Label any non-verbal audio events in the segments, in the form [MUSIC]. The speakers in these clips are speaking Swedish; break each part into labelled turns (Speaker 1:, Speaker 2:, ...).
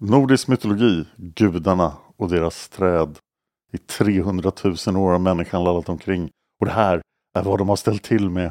Speaker 1: Nordisk mytologi, gudarna och deras träd. I 300 000 år har människan lallat omkring. Och det här är vad de har ställt till med.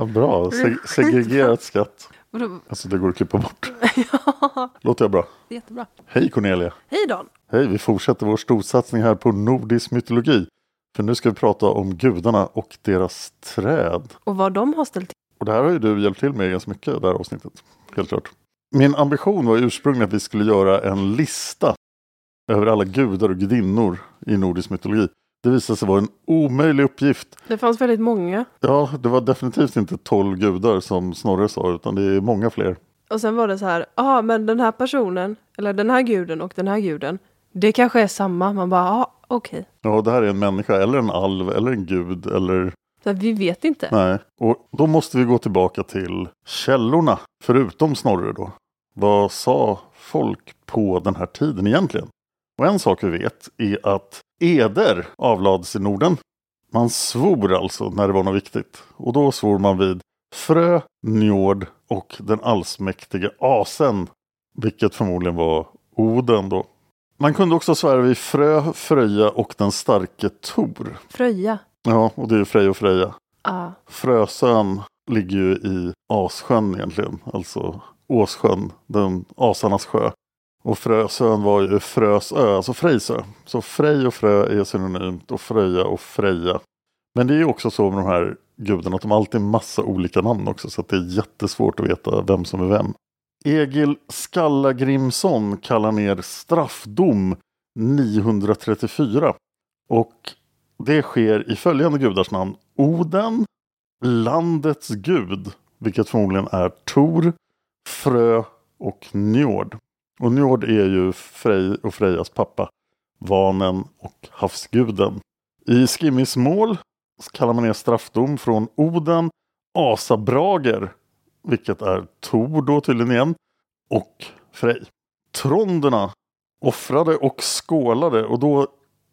Speaker 1: Ja, bra, Seg- segregerat skatt. [LAUGHS] Alltså det går att klippa bort. [LAUGHS]
Speaker 2: ja,
Speaker 1: Låter jag bra?
Speaker 2: jättebra.
Speaker 1: Hej Cornelia!
Speaker 2: Hej Dan!
Speaker 1: Hej, vi fortsätter vår storsatsning här på nordisk mytologi. För nu ska vi prata om gudarna och deras träd.
Speaker 2: Och vad de har ställt till.
Speaker 1: Och det här har ju du hjälpt till med ganska mycket, det här avsnittet. Helt klart. Min ambition var ursprungligen att vi skulle göra en lista över alla gudar och gudinnor i nordisk mytologi. Det visade sig vara en omöjlig uppgift.
Speaker 2: Det fanns väldigt många.
Speaker 1: Ja, det var definitivt inte 12 gudar som Snorre sa, utan det är många fler.
Speaker 2: Och sen var det så här, ja men den här personen, eller den här guden och den här guden, det kanske är samma. Man bara, ja okej.
Speaker 1: Ja, det här är en människa, eller en alv, eller en gud, eller...
Speaker 2: Så Vi vet inte.
Speaker 1: Nej, och då måste vi gå tillbaka till källorna, förutom Snorre då. Vad sa folk på den här tiden egentligen? Och en sak vi vet är att eder avlades i Norden. Man svor alltså när det var något viktigt. Och då svor man vid Frö, Njord och den allsmäktige Asen. Vilket förmodligen var Oden då. Man kunde också svära vid Frö, Fröja och den starke Tor.
Speaker 2: Fröja.
Speaker 1: Ja, och det är Frej och Freja.
Speaker 2: Ah.
Speaker 1: Frösön ligger ju i Assjön egentligen, alltså Åssjön, den asarnas sjö. Och Frösön var ju Frösö, alltså Frejsö. Så Frej och Frö är synonymt och Fröja och Freja. Men det är ju också så med de här gudarna att de alltid har massa olika namn också så att det är jättesvårt att veta vem som är vem. Egil Skallagrimsson kallar ner straffdom 934. Och det sker i följande gudars namn. Oden, landets gud, vilket förmodligen är Tor, Frö och Njord. Och Njord är ju Frej och Frejas pappa, Vanen och havsguden. I Skimmis mål kallar man ner straffdom från Oden, Asabrager, vilket är Tor då tydligen igen, och Frej. Tronderna offrade och skålade och då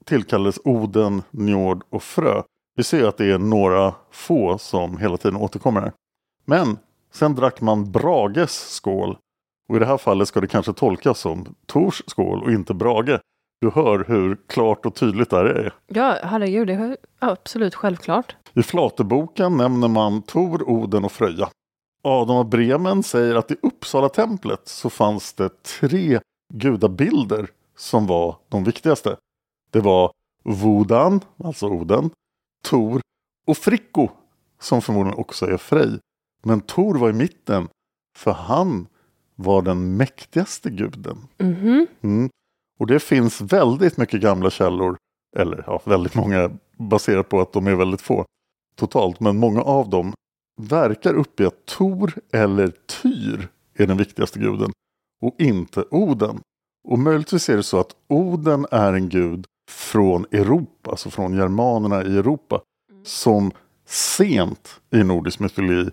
Speaker 1: tillkallades Oden, Njord och Frö. Vi ser att det är några få som hela tiden återkommer här. Men sen drack man Brages skål. Och i det här fallet ska det kanske tolkas som Tors skål och inte Brage. Du hör hur klart och tydligt det här är.
Speaker 2: Ja, herregud, det är absolut självklart.
Speaker 1: I Flateboken nämner man Tor, Oden och Fröja. Adam av Bremen säger att i Uppsala templet så fanns det tre gudabilder som var de viktigaste. Det var Vodan, alltså Oden, Tor och Fricko, som förmodligen också är Frej. Men Tor var i mitten, för han var den mäktigaste guden.
Speaker 2: Mhm.
Speaker 1: Mm. Och det finns väldigt mycket gamla källor, eller ja, väldigt många baserat på att de är väldigt få totalt, men många av dem verkar uppge att Tor eller Tyr är den viktigaste guden och inte Oden. Och möjligtvis är det så att Oden är en gud från Europa, alltså från germanerna i Europa, som sent i nordisk mytologi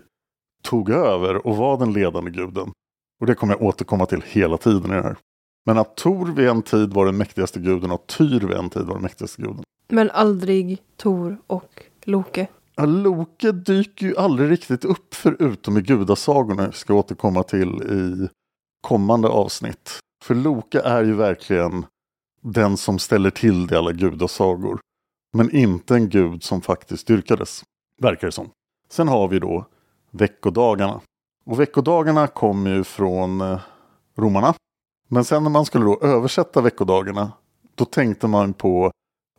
Speaker 1: tog över och var den ledande guden. Och det kommer jag återkomma till hela tiden i det här. Men att Tor vid en tid var den mäktigaste guden och Tyr vid en tid var den mäktigaste guden.
Speaker 2: Men aldrig Tor och Loke.
Speaker 1: Ja, Loke dyker ju aldrig riktigt upp förutom i gudasagorna. ska jag återkomma till i kommande avsnitt. För Loke är ju verkligen den som ställer till det i alla gudasagor. Men inte en gud som faktiskt dyrkades, verkar det som. Sen har vi då veckodagarna. Och veckodagarna kommer ju från eh, romarna. Men sen när man skulle då översätta veckodagarna, då tänkte man på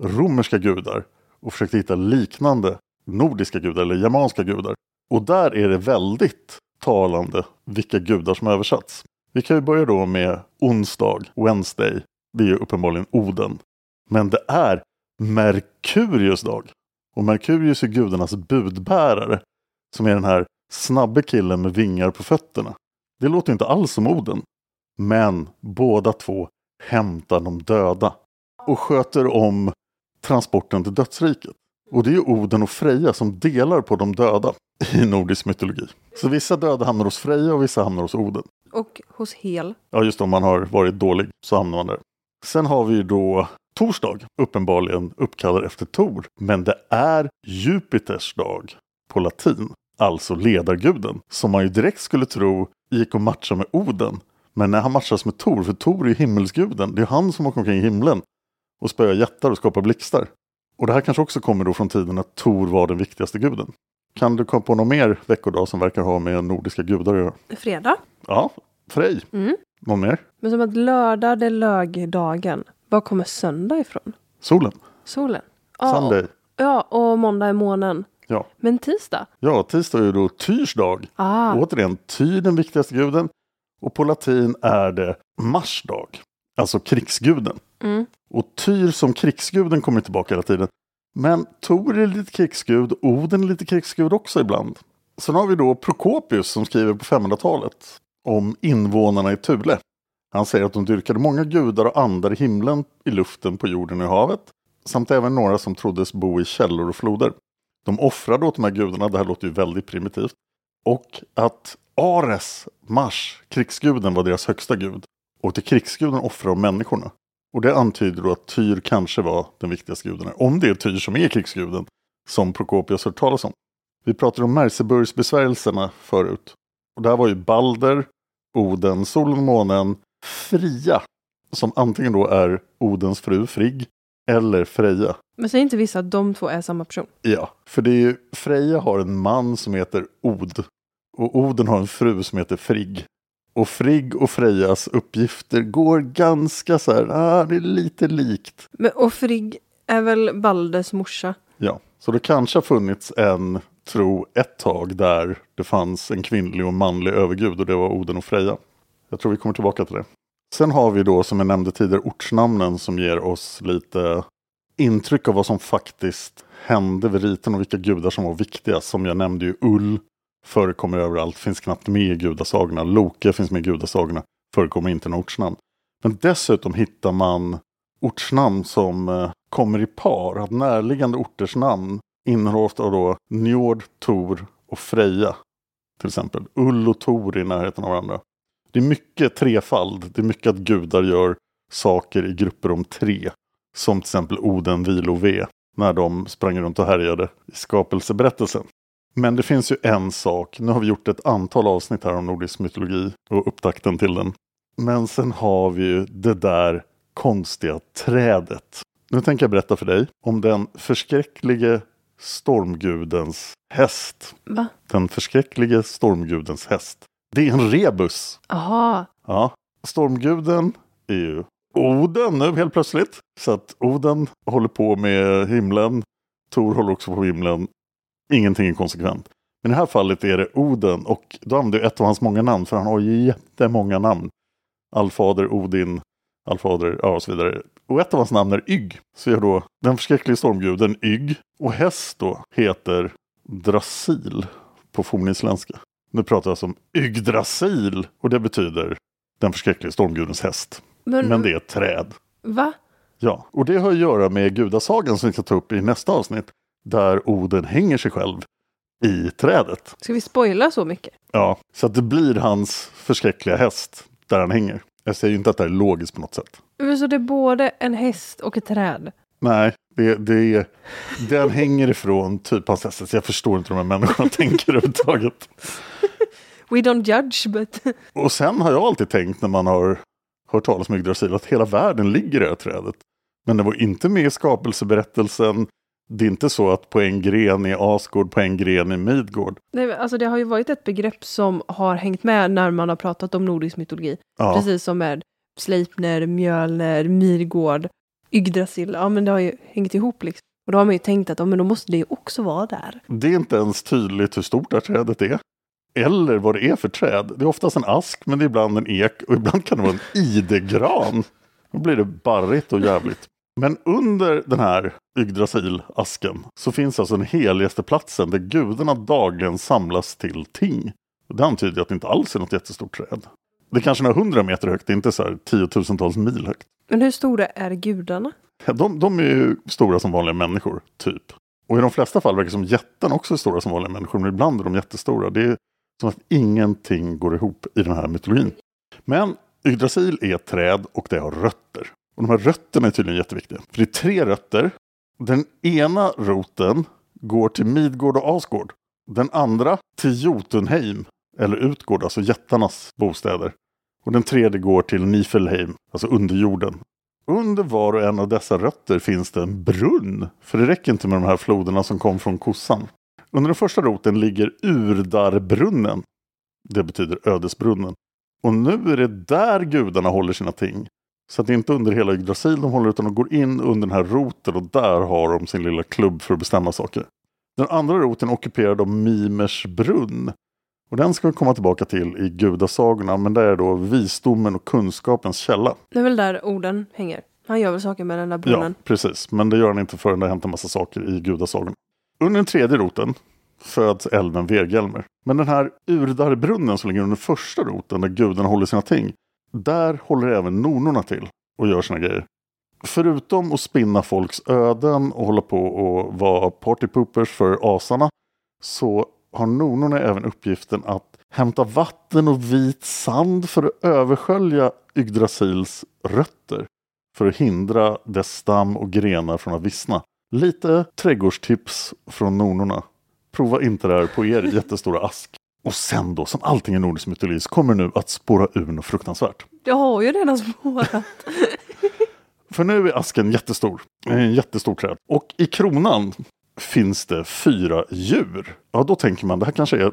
Speaker 1: romerska gudar och försökte hitta liknande nordiska gudar eller germanska gudar. Och där är det väldigt talande vilka gudar som översatts. Vi kan ju börja då med onsdag, Wednesday. Det är ju uppenbarligen Oden. Men det är Merkurius dag. Och Merkurius är gudarnas budbärare. Som är den här snabbe killen med vingar på fötterna. Det låter inte alls som Oden. Men båda två hämtar de döda. Och sköter om transporten till dödsriket. Och det är Oden och Freja som delar på de döda i nordisk mytologi. Så vissa döda hamnar hos Freja och vissa hamnar hos Oden.
Speaker 2: Och hos Hel.
Speaker 1: Ja, just om man har varit dålig så hamnar man där. Sen har vi ju då torsdag, uppenbarligen uppkallad efter Tor. Men det är Jupiters dag på latin, alltså ledarguden. Som man ju direkt skulle tro gick och matcha med Oden. Men när han matchas med Tor, för Tor är ju himmelsguden. Det är han som åker omkring i himlen och spöar jättar och skapar blixtar. Och det här kanske också kommer då från tiden att Tor var den viktigaste guden. Kan du komma på någon mer veckodag som verkar ha med nordiska gudar att göra?
Speaker 2: Fredag.
Speaker 1: Ja, Frej.
Speaker 2: Mm.
Speaker 1: Någon mer?
Speaker 2: Men som att lördag det är lögdagen. Var kommer söndag ifrån?
Speaker 1: Solen.
Speaker 2: Solen.
Speaker 1: Sunday.
Speaker 2: Ja, och måndag är månen.
Speaker 1: Ja.
Speaker 2: Men tisdag?
Speaker 1: Ja, tisdag är ju då Tyrs dag.
Speaker 2: Ah.
Speaker 1: Återigen, Tyr den viktigaste guden. Och på latin är det Mars dag. Alltså krigsguden.
Speaker 2: Mm.
Speaker 1: Och Tyr som krigsguden kommer tillbaka hela tiden. Men Tor är lite krigsgud, Oden är lite krigsgud också ibland. Sen har vi då Prokopius som skriver på 500-talet om invånarna i Thule. Han säger att de dyrkade många gudar och andar i himlen, i luften, på jorden och i havet. Samt även några som troddes bo i källor och floder. De offrade åt de här gudarna, det här låter ju väldigt primitivt. Och att Ares, Mars, krigsguden, var deras högsta gud. Och till krigsguden offrade de människorna. Och det antyder då att Tyr kanske var den viktigaste guden. Om det är Tyr som är krigsguden, som Prokopius hört talas om. Vi pratade om Merseburgsbesvärjelserna förut. Och där var ju Balder, Oden, solen och månen, Fria. Som antingen då är Odens fru Frigg eller Freja.
Speaker 2: Men säger inte vissa att de två är samma person?
Speaker 1: Ja, för det är ju, Freja har en man som heter Od. Och Oden har en fru som heter Frigg. Och Frigg och Frejas uppgifter går ganska så här, ah, det är lite likt.
Speaker 2: Men, och Frigg är väl Balders morsa?
Speaker 1: Ja, så det kanske har funnits en tro ett tag där det fanns en kvinnlig och manlig övergud och det var Oden och Freja. Jag tror vi kommer tillbaka till det. Sen har vi då som jag nämnde tidigare ortsnamnen som ger oss lite intryck av vad som faktiskt hände vid riten och vilka gudar som var viktiga. Som jag nämnde ju Ull förekommer överallt, finns knappt med i gudasagorna. Loke finns med i gudasagorna, förekommer inte några ortsnamn. Men dessutom hittar man ortsnamn som eh, kommer i par. Att närliggande orters namn innehåller ofta då Njord, Tor och Freja. Till exempel Ull och Tor i närheten av varandra. Det är mycket trefald. Det är mycket att gudar gör saker i grupper om tre. Som till exempel Oden, Vil och Ve. När de sprang runt och härjade i skapelseberättelsen. Men det finns ju en sak. Nu har vi gjort ett antal avsnitt här om nordisk mytologi och upptakten till den. Men sen har vi ju det där konstiga trädet. Nu tänker jag berätta för dig om den förskräcklige stormgudens häst.
Speaker 2: Va?
Speaker 1: Den förskräcklige stormgudens häst. Det är en rebus.
Speaker 2: Aha.
Speaker 1: Ja, stormguden är ju Oden nu helt plötsligt. Så att Oden håller på med himlen. Tor håller också på med himlen. Ingenting är konsekvent. Men i det här fallet är det Oden och då använder jag ett av hans många namn för han har ju jättemånga namn. Allfader, Odin, allfader, ja och så vidare. Och ett av hans namn är Ygg. Så gör då den förskräckliga stormguden Ygg. Och häst då heter Drasil på fornisländska. Nu pratar jag som Yggdrasil och det betyder den förskräckliga stormgudens häst.
Speaker 2: Men,
Speaker 1: Men det är ett träd.
Speaker 2: Va?
Speaker 1: Ja, och det har att göra med gudasagan som vi ska ta upp i nästa avsnitt. Där Oden hänger sig själv i trädet.
Speaker 2: Ska vi spoila så mycket?
Speaker 1: Ja, så att det blir hans förskräckliga häst där han hänger. Jag säger ju inte att det är logiskt på något sätt.
Speaker 2: Så det är både en häst och ett träd?
Speaker 1: Nej, det, det är, den hänger ifrån typ hans häst. Så jag förstår inte hur de här människorna [LAUGHS] tänker överhuvudtaget. [LAUGHS]
Speaker 2: We don't judge, but...
Speaker 1: Och sen har jag alltid tänkt när man har hört talas om Yggdrasil att hela världen ligger i det här trädet. Men det var inte med i skapelseberättelsen. Det är inte så att på en gren är Asgård, på en gren är Midgård.
Speaker 2: Nej, alltså det har ju varit ett begrepp som har hängt med när man har pratat om nordisk mytologi.
Speaker 1: Ja.
Speaker 2: Precis som med Sleipner, Mjölner, Midgård, Yggdrasil. Ja, men det har ju hängt ihop liksom. Och då har man ju tänkt att ja, men då måste det också vara där.
Speaker 1: Det är inte ens tydligt hur stort det här trädet är. Eller vad det är för träd. Det är oftast en ask, men det är ibland en ek och ibland kan det vara en idegran. Då blir det barrigt och jävligt. Men under den här Yggdrasil-asken så finns alltså den heligaste platsen där gudarna dagligen samlas till ting. Det antyder att det inte alls är något jättestort träd. Det är kanske några hundra meter högt, det är inte så här tiotusentals mil högt.
Speaker 2: Men hur stora är gudarna?
Speaker 1: De, de är ju stora som vanliga människor, typ. Och i de flesta fall verkar det som jätten också är stora som vanliga människor, men ibland är de jättestora. Det är som att ingenting går ihop i den här mytologin. Men Yggdrasil är ett träd och det har rötter. Och de här rötterna är tydligen jätteviktiga. För det är tre rötter. Den ena roten går till Midgård och Asgård. Den andra till Jotunheim, eller Utgård, alltså jättarnas bostäder. Och den tredje går till Nifelheim, alltså underjorden. Under var och en av dessa rötter finns det en brunn. För det räcker inte med de här floderna som kom från kossan. Under den första roten ligger Urdarbrunnen. Det betyder ödesbrunnen. Och nu är det där gudarna håller sina ting. Så att det är inte under hela Yggdrasil de håller utan de går in under den här roten och där har de sin lilla klubb för att bestämma saker. Den andra roten ockuperar de Mimers brunn. Och den ska vi komma tillbaka till i gudasagorna men det är då visdomen och kunskapens källa.
Speaker 2: Det är väl där orden hänger. Han gör väl saker med den där
Speaker 1: Ja,
Speaker 2: brunnen.
Speaker 1: precis. Men det gör han inte förrän det har hänt en massa saker i gudasagorna. Under den tredje roten föds älven Vergelmer. Men den här Urdarbrunnen som ligger under första roten där gudarna håller sina ting. Där håller även nornorna till och gör sina grejer. Förutom att spinna folks öden och hålla på och vara partypoopers för asarna så har nornorna även uppgiften att hämta vatten och vit sand för att överskölja Yggdrasils rötter för att hindra dess stam och grenar från att vissna. Lite trädgårdstips från nornorna. Prova inte det här på er jättestora ask. Och sen då, som allting i nordisk mytologi, så kommer nu att spåra ur något fruktansvärt.
Speaker 2: Jag har ju redan spårat. [LAUGHS]
Speaker 1: För nu är asken jättestor. En jättestor träd. Och i kronan finns det fyra djur. Ja, då tänker man det här kanske är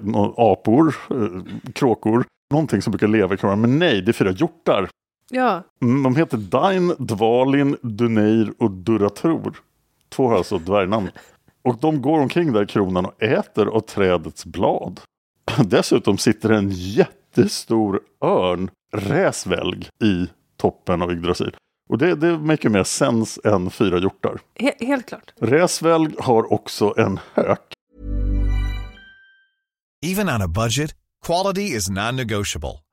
Speaker 1: apor, eh, kråkor, någonting som brukar leva i kronan. Men nej, det är fyra hjortar.
Speaker 2: ja,
Speaker 1: Mm, De heter Dain, Dvalin, Duneir och Duratror. Två har alltså dvärgnamn. Och de går omkring där i kronan och äter av trädets blad. [CLEARS THROAT] Dessutom sitter en jättestor örn, räsvälg, i toppen av Yggdrasil. Och det, det make mer sens än fyra hjortar.
Speaker 2: he- helt klart.
Speaker 1: Räsvälg har också en hök.
Speaker 3: Even on a budget, quality is non-negotiable.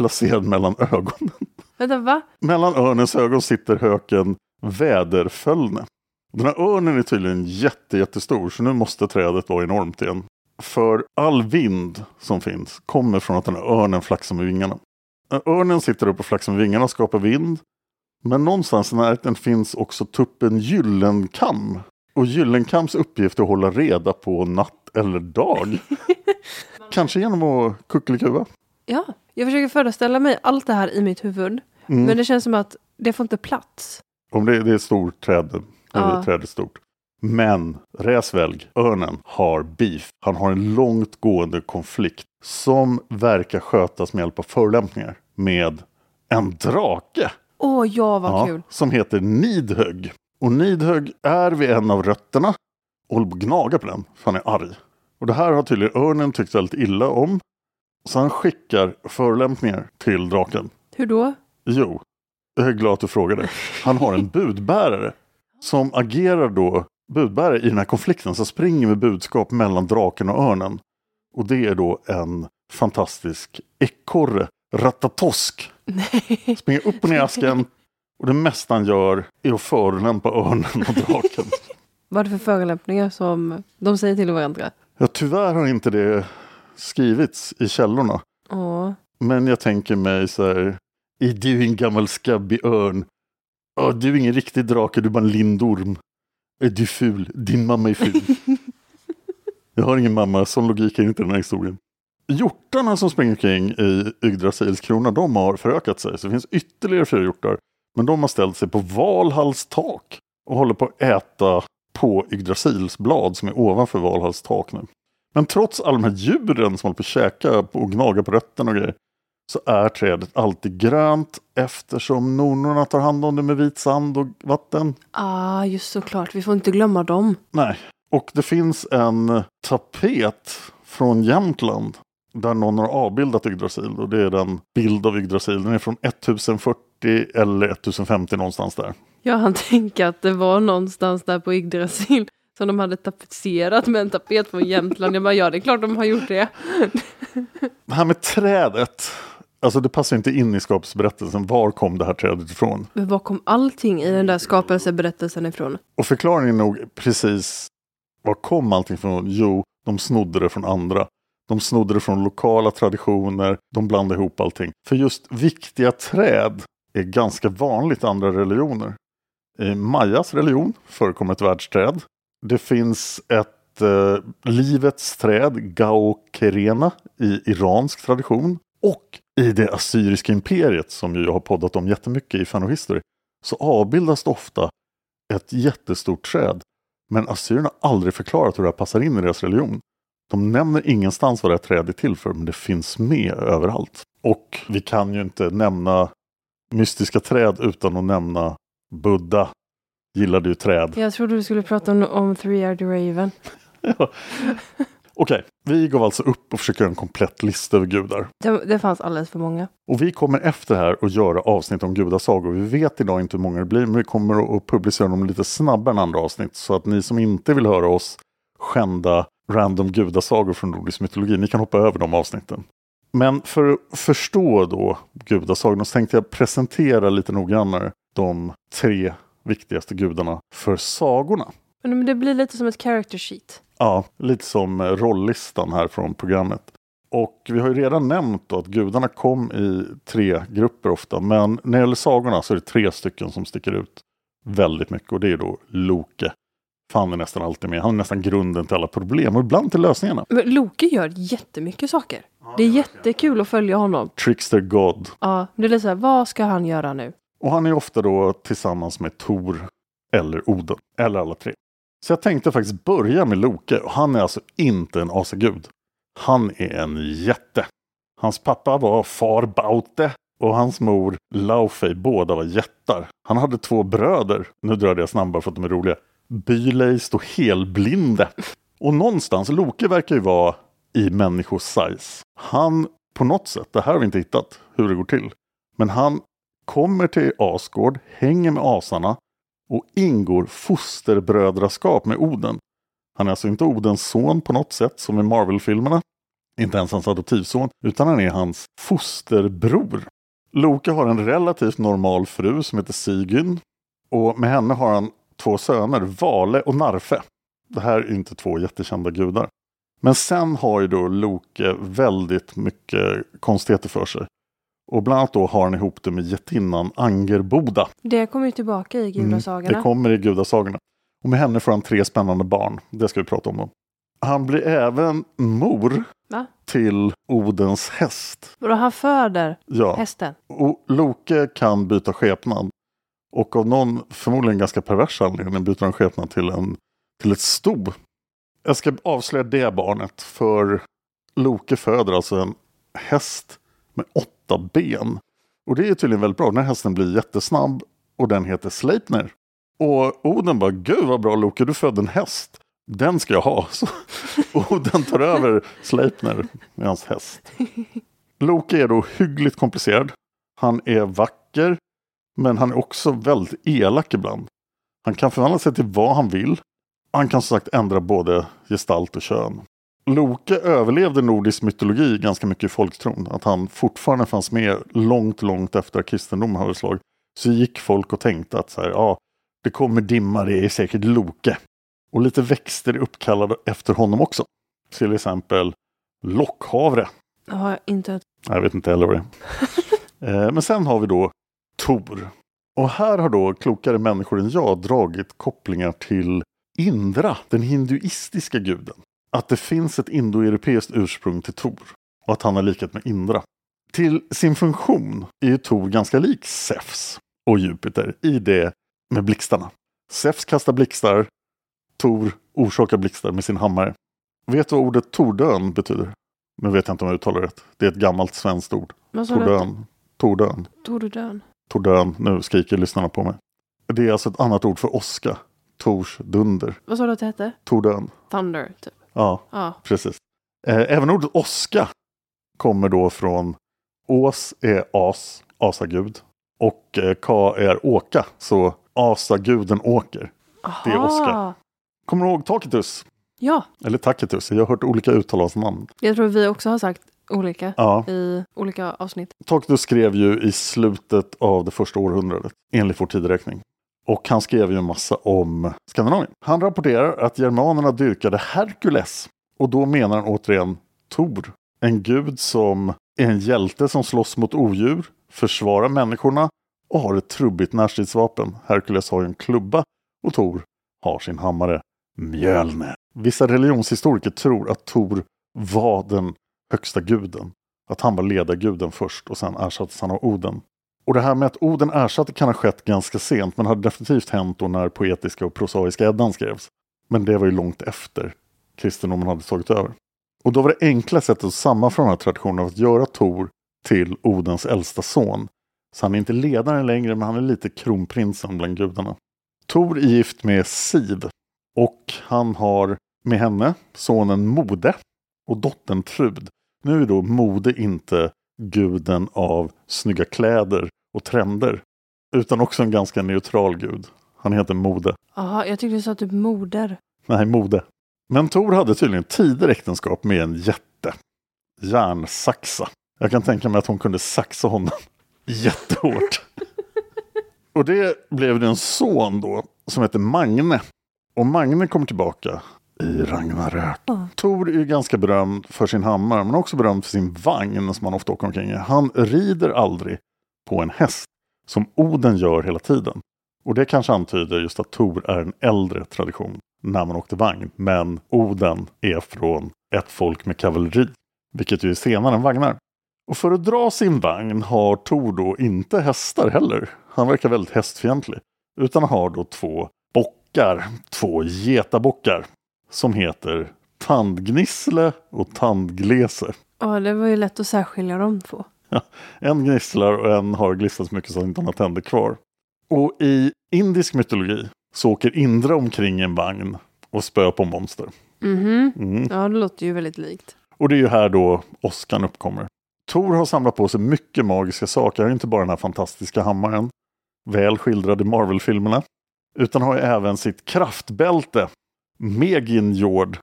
Speaker 1: Placerad mellan ögonen.
Speaker 2: Vänta, va?
Speaker 1: Mellan örnens ögon sitter höken väderföllne. Den här örnen är tydligen jätte, jättestor så nu måste trädet vara enormt igen. För all vind som finns kommer från att den här örnen flaxar med vingarna. Örnen sitter upp och flaxar med vingarna och skapar vind. Men någonstans i närheten finns också tuppen Gyllenkam. Och Gyllenkams uppgift är att hålla reda på natt eller dag. [LAUGHS] Kanske genom att kuckelikuva.
Speaker 2: Ja, jag försöker föreställa mig allt det här i mitt huvud.
Speaker 1: Mm.
Speaker 2: Men det känns som att det får inte plats.
Speaker 1: Om det, det är stort träd.
Speaker 2: Ja.
Speaker 1: Ja. Trädet är stort. Men Räsvälg, örnen, har beef. Han har en långt gående konflikt som verkar skötas med hjälp av förolämpningar med en drake.
Speaker 2: Åh, ja vad kul.
Speaker 1: Som heter Nidhögg. Och Nidhögg är vid en av rötterna och håller på att gnaga på den för han är arg. Och det här har tydligen örnen tyckt väldigt illa om. Så han skickar förolämpningar till draken.
Speaker 2: Hur då?
Speaker 1: Jo, jag är glad att du frågade. Han har en [LAUGHS] budbärare som agerar då budbärare i den här konflikten. Så springer med budskap mellan draken och örnen. Och det är då en fantastisk ekorre, Ratatosk. Springer upp och ner i asken. Och det mesta han gör är att förolämpa örnen och draken. [LAUGHS]
Speaker 2: Vad är det för förolämpningar som de säger till varandra?
Speaker 1: Ja, tyvärr har inte det skrivits i källorna.
Speaker 2: Åh.
Speaker 1: Men jag tänker mig så här. Är du en gammal skabbig örn? Ja, du är ingen riktig drake, du är bara en lindorm. Är du ful? Din mamma är ful. [LAUGHS] jag har ingen mamma, sån logik är inte den här historien. Hjortarna som springer omkring i Yggdrasils krona, de har förökat sig. Så det finns ytterligare fyra hjortar. Men de har ställt sig på Valhalls tak och håller på att äta på Yggdrasils blad som är ovanför Valhalls tak nu. Men trots alla de här djuren som håller på att käka och gnaga på rötterna och grejer så är trädet alltid grönt eftersom nornorna tar hand om det med vit sand och vatten.
Speaker 2: Ah, just såklart. Vi får inte glömma dem.
Speaker 1: Nej, och det finns en tapet från Jämtland där någon har avbildat Yggdrasil och det är den bild av Yggdrasil. Den är från 1040 eller 1050 någonstans där.
Speaker 2: Jag hann tänka att det var någonstans där på Yggdrasil som de hade tapetserat med en tapet från Jämtland. Jag bara, ja det är klart de har gjort det.
Speaker 1: Det här med trädet, alltså det passar inte in i skapelseberättelsen. Var kom det här trädet ifrån?
Speaker 2: Men var kom allting i den där skapelseberättelsen ifrån?
Speaker 1: Och förklaringen är nog precis var kom allting ifrån? Jo, de snodde det från andra. De snodde det från lokala traditioner, de blandade ihop allting. För just viktiga träd är ganska vanligt i andra religioner. I Mayas religion förekommer ett världsträd. Det finns ett eh, livets träd, Gaukerena, i iransk tradition. Och i det assyriska imperiet, som jag har poddat om jättemycket i Fan History, så avbildas det ofta ett jättestort träd. Men assyrierna har aldrig förklarat hur det här passar in i deras religion. De nämner ingenstans vad det här trädet är till för, men det finns med överallt. Och vi kan ju inte nämna mystiska träd utan att nämna Buddha. Gillade ju träd.
Speaker 2: Jag trodde du skulle prata om, om Three-Eyed Raven. [LAUGHS]
Speaker 1: Ja. Okej, vi gav alltså upp och försöker göra en komplett lista över gudar.
Speaker 2: Det, det fanns alldeles för många.
Speaker 1: Och vi kommer efter här att göra avsnitt om gudasagor. Vi vet idag inte hur många det blir, men vi kommer att publicera dem lite snabbare än andra avsnitt. Så att ni som inte vill höra oss skända random gudasagor från nordisk mytologi, ni kan hoppa över de avsnitten. Men för att förstå då gudasagorna så tänkte jag presentera lite noggrannare de tre viktigaste gudarna för sagorna.
Speaker 2: Men det blir lite som ett character sheet.
Speaker 1: Ja, lite som eh, rolllistan här från programmet. Och vi har ju redan nämnt då att gudarna kom i tre grupper ofta. Men när det gäller sagorna så är det tre stycken som sticker ut väldigt mycket. Och det är då Loke. För han är nästan alltid med. Han är nästan grunden till alla problem och ibland till lösningarna.
Speaker 2: Men Loke gör jättemycket saker. Det är jättekul att följa honom.
Speaker 1: Trickster God.
Speaker 2: Ja, det är lite så här, vad ska han göra nu?
Speaker 1: Och han är ofta då tillsammans med Tor eller Oden. Eller alla tre. Så jag tänkte faktiskt börja med Loke. Och han är alltså inte en asagud. Han är en jätte. Hans pappa var far Baute och hans mor Laufey. Båda var jättar. Han hade två bröder. Nu drar jag snabbare för att de är roliga. Byleist och Helblinde. Och någonstans, Loke verkar ju vara i människosize. Han på något sätt, det här har vi inte hittat hur det går till. Men han kommer till Asgård, hänger med asarna och ingår fosterbrödraskap med Oden. Han är alltså inte Odens son på något sätt som i Marvel-filmerna. Inte ens hans adoptivson, utan han är hans fosterbror. Loke har en relativt normal fru som heter Sigyn. Och med henne har han två söner, Vale och Narfe. Det här är inte två jättekända gudar. Men sen har ju då Loke väldigt mycket konstigheter för sig. Och bland annat då har han ihop det med jättinnan Angerboda.
Speaker 2: Det kommer ju tillbaka i gudasagorna.
Speaker 1: Mm, det kommer i gudasagorna. Och med henne får han tre spännande barn. Det ska vi prata om då. Han blir även mor
Speaker 2: Va?
Speaker 1: till Odens häst.
Speaker 2: Vadå, han föder
Speaker 1: Ja.
Speaker 2: hästen?
Speaker 1: Och Loke kan byta skepnad. Och av någon förmodligen ganska pervers anledning byter han skepnad till, en, till ett sto. Jag ska avslöja det barnet för Loke föder alltså en häst med åtta ben. Och det är tydligen väldigt bra. Den här hästen blir jättesnabb och den heter Sleipner. Och Oden bara, gud vad bra Loke, du födde en häst. Den ska jag ha. [LAUGHS] Så Oden tar över Sleipner med hans häst. Loke är då hyggligt komplicerad. Han är vacker, men han är också väldigt elak ibland. Han kan förvandla sig till vad han vill. Han kan som sagt ändra både gestalt och kön. Loke överlevde nordisk mytologi ganska mycket i folktron. Att han fortfarande fanns med långt, långt efter att kristendomen hade slagit. Så gick folk och tänkte att så här, ja, det kommer dimma, det är säkert Loke. Och lite växter är uppkallade efter honom också. Till exempel lockhavre.
Speaker 2: Jag har inte hört.
Speaker 1: Jag vet inte heller vad det är. [LAUGHS] Eh, Men sen har vi då Tor. Och här har då klokare människor än jag dragit kopplingar till Indra, den hinduistiska guden. Att det finns ett indoeuropeiskt ursprung till Tor. Och att han har likhet med Indra. Till sin funktion är ju Tor ganska lik Zeus och Jupiter i det med blixtarna. Zeus kastar blixtar, Tor orsakar blixtar med sin hammare. Vet du vad ordet tordön betyder? Nu vet jag inte om jag uttalar rätt. Det är ett gammalt svenskt ord. Tordön. Tordön.
Speaker 2: Tordön.
Speaker 1: Tordön. Nu skriker lyssnarna på mig. Det är alltså ett annat ord för åska. Tors dunder.
Speaker 2: Vad sa du att det hette?
Speaker 1: Tordön.
Speaker 2: Thunder, typ.
Speaker 1: Ja,
Speaker 2: Ja.
Speaker 1: precis. Eh, Även ordet åska kommer då från Ås är as, asagud. Och eh, Ka är åka, så asaguden åker. Det är
Speaker 2: Aha.
Speaker 1: åska. Kommer du ihåg Tacitus?
Speaker 2: Ja,
Speaker 1: Eller Tacitus, jag har hört olika uttal av namn.
Speaker 2: jag tror vi också har sagt olika
Speaker 1: Ja.
Speaker 2: i olika avsnitt.
Speaker 1: Tacitus skrev ju i slutet av det första århundradet, enligt vår tideräkning. Och han skrev ju en massa om Skandinavien. Han rapporterar att germanerna dyrkade Herkules. Och då menar han återigen Tor. En gud som är en hjälte som slåss mot odjur, försvarar människorna och har ett trubbigt närstridsvapen. Herkules har ju en klubba och Tor har sin hammare Mjölner. Vissa religionshistoriker tror att Tor var den högsta guden. Att han var ledarguden först och sen ersattes han av Oden. Och det här med att Oden ersatte kan ha skett ganska sent men hade definitivt hänt då när poetiska och prosaiska Eddan skrevs. Men det var ju långt efter kristendomen hade tagit över. Och då var det enkla sättet att sammanföra den här traditionen att göra Tor till Odens äldsta son. Så han är inte ledaren längre men han är lite kronprinsen bland gudarna. Tor är gift med Siv och han har med henne sonen Mode och dottern Trud. Nu är då Mode inte guden av snygga kläder och trender utan också en ganska neutral gud. Han heter Mode.
Speaker 2: Jaha, jag tyckte du sa typ moder.
Speaker 1: Nej, Mode. Men Tor hade tydligen tidigare äktenskap med en jätte. Järnsaxa. Jag kan tänka mig att hon kunde saxa honom [LAUGHS] jättehårt. Och det blev det en son då som hette Magne. Och Magne kommer tillbaka i Ragnarök. Tor är ju ganska berömd för sin hammare men också berömd för sin vagn som han ofta åker omkring i. Han rider aldrig på en häst som Oden gör hela tiden. Och det kanske antyder just att Tor är en äldre tradition när man åkte vagn. Men Oden är från ett folk med kavalleri, vilket ju är senare än vagnar. Och för att dra sin vagn har Tor då inte hästar heller. Han verkar väldigt hästfientlig. Utan har då två bockar, två getabockar som heter Tandgnissle och Tandglese.
Speaker 2: Ja, det var ju lätt att särskilja de två. [LAUGHS]
Speaker 1: En gnisslar och en har glissat så mycket så att han inte har tänder kvar. Och i indisk mytologi så åker Indra omkring i en vagn och spöar på monster.
Speaker 2: Mhm.
Speaker 1: Mm.
Speaker 2: Ja, det låter ju väldigt likt.
Speaker 1: Och det är ju här då åskan uppkommer. Tor har samlat på sig mycket magiska saker. Han inte bara den här fantastiska hammaren, väl skildrad i Marvel-filmerna, utan har ju även sitt kraftbälte, Meginjord.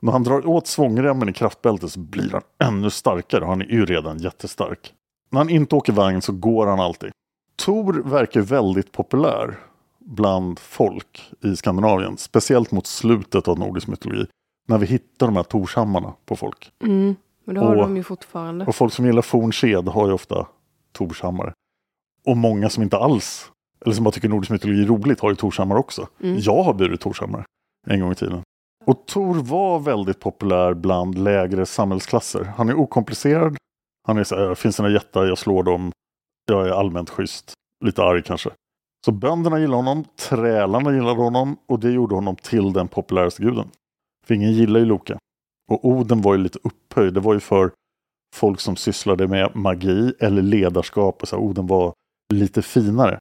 Speaker 1: När han drar åt svångremmen i kraftbältet så blir han ännu starkare. Han är ju redan jättestark. När han inte åker vagn så går han alltid. Tor verkar väldigt populär bland folk i Skandinavien. Speciellt mot slutet av nordisk mytologi. När vi hittar de här torshammarna på folk.
Speaker 2: Mm. Men det har
Speaker 1: Och-
Speaker 2: de ju fortfarande.
Speaker 1: Och folk som gillar fornked har ju ofta torshammare. Och många som inte alls, eller som bara tycker nordisk mytologi är roligt, har ju torshammar också.
Speaker 2: Mm.
Speaker 1: Jag har burit torshammar en gång i tiden. Och Tor var väldigt populär bland lägre samhällsklasser. Han är okomplicerad. Han är så här, äh, finns det några jättar, jag slår dem. Jag är allmänt schysst. Lite arg kanske. Så bönderna gillade honom, trälarna gillade honom och det gjorde honom till den populäraste guden. För ingen gillar ju Loke. Och Oden var ju lite upphöjd. Det var ju för folk som sysslade med magi eller ledarskap. Och så här, Oden var lite finare.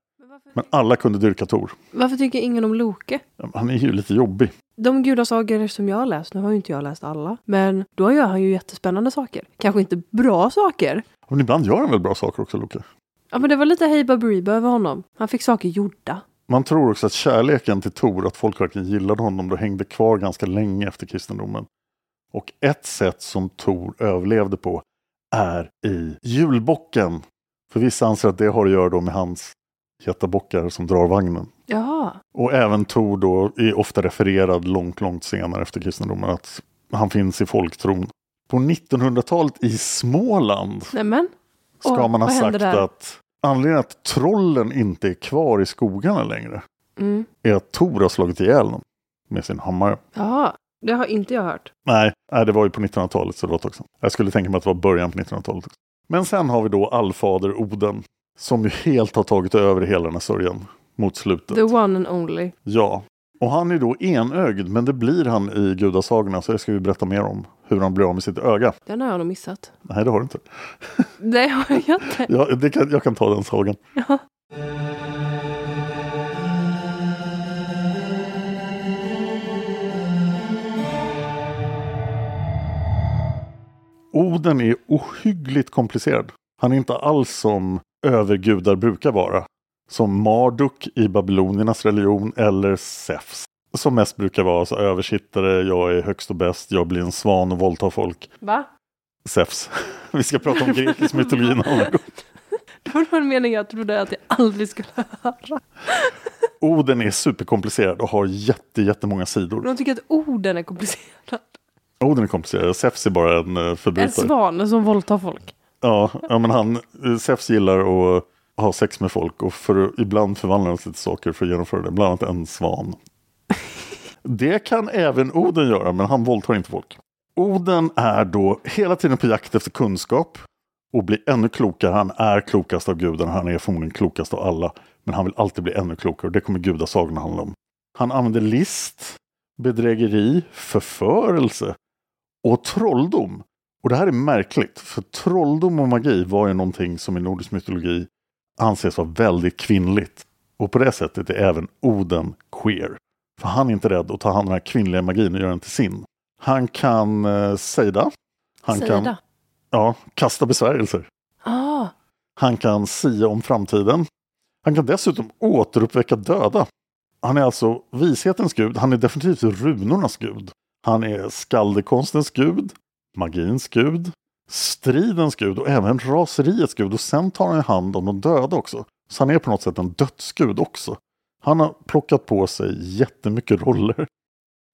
Speaker 1: Men alla kunde dyrka Tor.
Speaker 2: Varför tycker ingen om Loke?
Speaker 1: Han är ju lite jobbig.
Speaker 2: De gudasagor som jag har läst, nu har ju inte jag läst alla, men då gör han ju jättespännande saker. Kanske inte bra saker.
Speaker 1: Men ibland gör han väl bra saker också, Loke.
Speaker 2: Ja, men det var lite Hey Baberiba över honom. Han fick saker gjorda.
Speaker 1: Man tror också att kärleken till Tor, att folk verkligen gillade honom, då hängde kvar ganska länge efter kristendomen. Och ett sätt som Tor överlevde på är i julbocken. För vissa anser att det har att göra då med hans jättabockar som drar vagnen.
Speaker 2: Jaha.
Speaker 1: Och även Tor då är ofta refererad långt, långt senare efter kristendomen att han finns i folktron. På 1900-talet i Småland
Speaker 2: Nämen.
Speaker 1: ska
Speaker 2: Åh,
Speaker 1: man ha sagt att anledningen att trollen inte är kvar i skogarna längre
Speaker 2: Mm.
Speaker 1: är att Tor har slagit ihjäl dem med sin hammare.
Speaker 2: Jaha, det har inte jag hört.
Speaker 1: Nej, nej, det var ju på 1900-talet så det var ett tag sedan. Jag skulle tänka mig att det var början på 1900-talet. också. Men sen har vi då allfader Oden som ju helt har tagit över hela den här sörjan mot slutet.
Speaker 2: The one and only.
Speaker 1: Ja, och han är då enögd, men det blir han i gudasagorna, så det ska vi berätta mer om. Hur han blir av med sitt öga.
Speaker 2: Den har jag nog missat.
Speaker 1: Nej, det har du inte. [LAUGHS]
Speaker 2: Det har jag inte.
Speaker 1: Ja, det kan, jag kan ta den sagan.
Speaker 2: Ja.
Speaker 1: Oden är ohyggligt komplicerad. Han är inte alls som övergudar brukar vara. Som Marduk i babyloniernas religion eller Zeus. Som mest brukar vara så översittare, jag är högst och bäst, jag blir en svan och våldtar folk.
Speaker 2: Va?
Speaker 1: Zeus. [LAUGHS] Vi ska prata om grekisk mytologi en annan gång.
Speaker 2: Det var en mening jag trodde att jag aldrig skulle höra. [LAUGHS]
Speaker 1: Oden är superkomplicerad och har jätte, jättemånga sidor.
Speaker 2: De tycker att orden är komplicerade.
Speaker 1: Oden är komplicerad, Zeus är bara en
Speaker 2: En
Speaker 1: förbrytare.
Speaker 2: svan som våldtar folk.
Speaker 1: Ja, ja, men han, eh, Zeus gillar att ha sex med folk och för, ibland förvandlar han sig till saker för att genomföra det. Bland annat en svan. Det kan även Oden göra, men han våldtar inte folk. Oden är då hela tiden på jakt efter kunskap och blir ännu klokare. Han är klokast av gudarna, han är förmodligen klokast av alla. Men han vill alltid bli ännu klokare och det kommer gudasagorna handla om. Han använder list, bedrägeri, förförelse och trolldom. Och det här är märkligt, för trolldom och magi var ju någonting som i nordisk mytologi anses vara väldigt kvinnligt. Och på det sättet är även Oden queer. För han är inte rädd att ta hand om den här kvinnliga magin och göra den till sin. Han kan eh, sejda. Han kan
Speaker 2: Sejda?
Speaker 1: ja, kasta besvärjelser.
Speaker 2: Ah,
Speaker 1: Han kan sia om framtiden. Han kan dessutom återuppväcka döda. Han är alltså vishetens gud. Han är definitivt runornas gud. Han är skaldekonstens gud, magins gud, stridens gud och även raseriets gud. Och sen tar han hand om de döda också. Så han är på något sätt en dödsgud också. Han har plockat på sig jättemycket roller.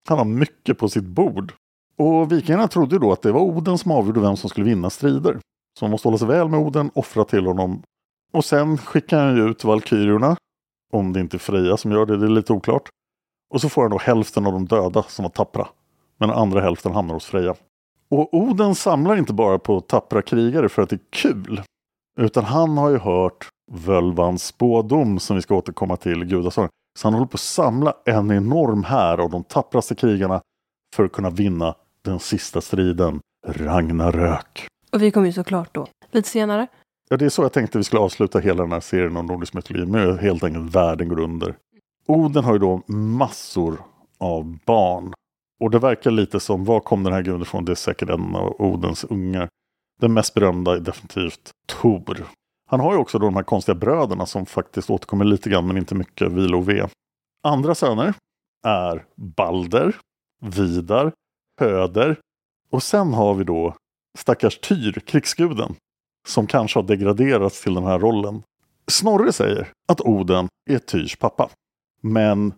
Speaker 1: Han har mycket på sitt bord. Och vikingarna trodde då att det var Oden som avgjorde vem som skulle vinna strider. Så man måste hålla sig väl med Oden, offra till honom. Och sen skickar han ju ut valkyrierna. Om det inte är Freja som gör det, det är lite oklart. Och så får han då hälften av de döda som var tappra. Men den andra hälften hamnar hos Freja. Och Oden samlar inte bara på tappra krigare för att det är kul. Utan han har ju hört Völvans spådom som vi ska återkomma till i Gudasången. Så han håller på att samla en enorm här av de tappraste krigarna för att kunna vinna den sista striden, Ragnarök.
Speaker 2: Och vi kommer ju såklart då lite senare.
Speaker 1: Ja, det är så jag tänkte vi skulle avsluta hela den här serien om nordisk mytologi med helt enkelt världen går under. Oden har ju då massor av barn. Och det verkar lite som, var kom den här guden ifrån? Det är säkert en av Odens ungar. Den mest berömda är definitivt Tor. Han har ju också då de här konstiga bröderna som faktiskt återkommer lite grann men inte mycket, Vila och Ve. Andra söner är Balder, Vidar, Höder och sen har vi då stackars Tyr, krigsguden, som kanske har degraderats till den här rollen. Snorre säger att Oden är Tyrs pappa. Men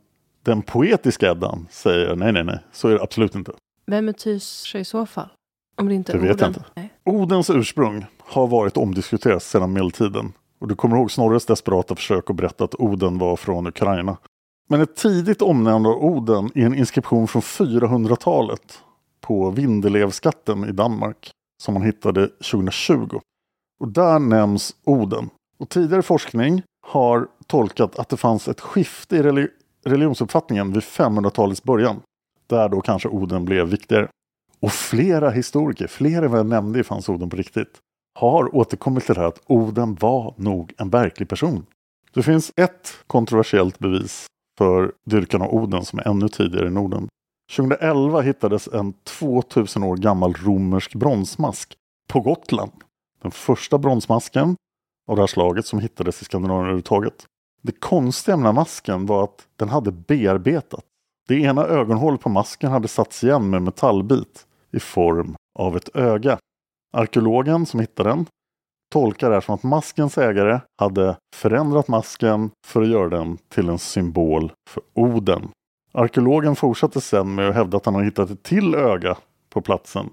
Speaker 1: den poetiska Eddan säger nej, nej, nej, så är det absolut inte.
Speaker 2: Vem är Tyrs i så fall? Om det inte
Speaker 1: Det
Speaker 2: är
Speaker 1: vet jag inte.
Speaker 2: Nej.
Speaker 1: Odens ursprung har varit omdiskuterat sedan medeltiden. Och du kommer ihåg Snorres desperata försök att berätta att Oden var från Ukraina. Men ett tidigt omnämnande av Oden i en inskription från 400-talet på Vindelälvsskatten i Danmark som man hittade 2020. Och där nämns Oden. Och tidigare forskning har tolkat att det fanns ett skifte i religionsuppfattningen vid 500-talets början. Där då kanske Oden blev viktigare. Och flera historiker, fler än vad jag nämnde fanns Oden på riktigt, har återkommit till det här att Oden var nog en verklig person. Det finns ett kontroversiellt bevis för dyrkan av Oden som är ännu tidigare i Norden. 2011 hittades en 2000 år gammal romersk bronsmask på Gotland. Den första bronsmasken av det här slaget som hittades i Skandinavien överhuvudtaget. Det konstiga med den här masken var att den hade bearbetat. Det ena ögonhålet på masken hade satts igen med metallbit i form av ett öga. Arkeologen som hittade den tolkar det här som att maskens ägare hade förändrat masken för att göra den till en symbol för Oden. Arkeologen fortsatte sedan med att hävda att han hade hittat ett till öga på platsen.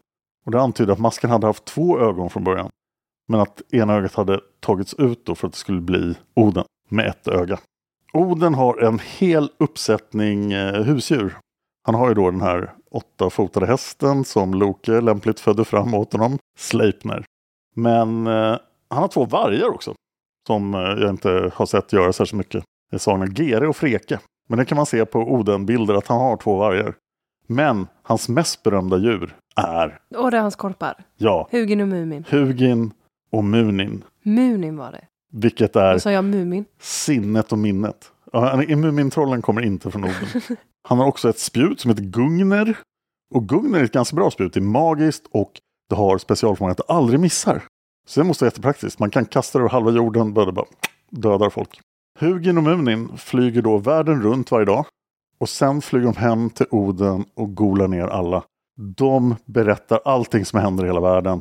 Speaker 1: Och det antyder att masken hade haft två ögon från början. Men att ena ögat hade tagits ut då för att det skulle bli Oden med ett öga. Oden har en hel uppsättning eh, husdjur. Han har ju då den här åttafotade hästen som Loke lämpligt födde fram åt honom, Sleipner. Men eh, han har två vargar också. Som eh, jag inte har sett göra särskilt mycket. Det saknar Gere och Freke. Men det kan man se på Oden-bilder att han har två vargar. Men hans mest berömda djur är,
Speaker 2: Och det är hans korpar.
Speaker 1: ja,
Speaker 2: Hugin och Mumin.
Speaker 1: Hugin och Munin.
Speaker 2: Munin var det.
Speaker 1: Vilket är
Speaker 2: sa jag Mumin?
Speaker 1: sinnet och minnet. Mumintrollen kommer inte från Oden. [LAUGHS] Han har också ett spjut som heter Gungner. Och Gungner är ett ganska bra spjut. Det är magiskt och det har specialförmågan att det aldrig missar. Så det måste vara jättepraktiskt. Man kan kasta det över halva jorden och bara dödar folk. Hugin och Munin flyger då världen runt varje dag. Och sen flyger de hem till Oden och golar ner alla. De berättar allting som händer i hela världen.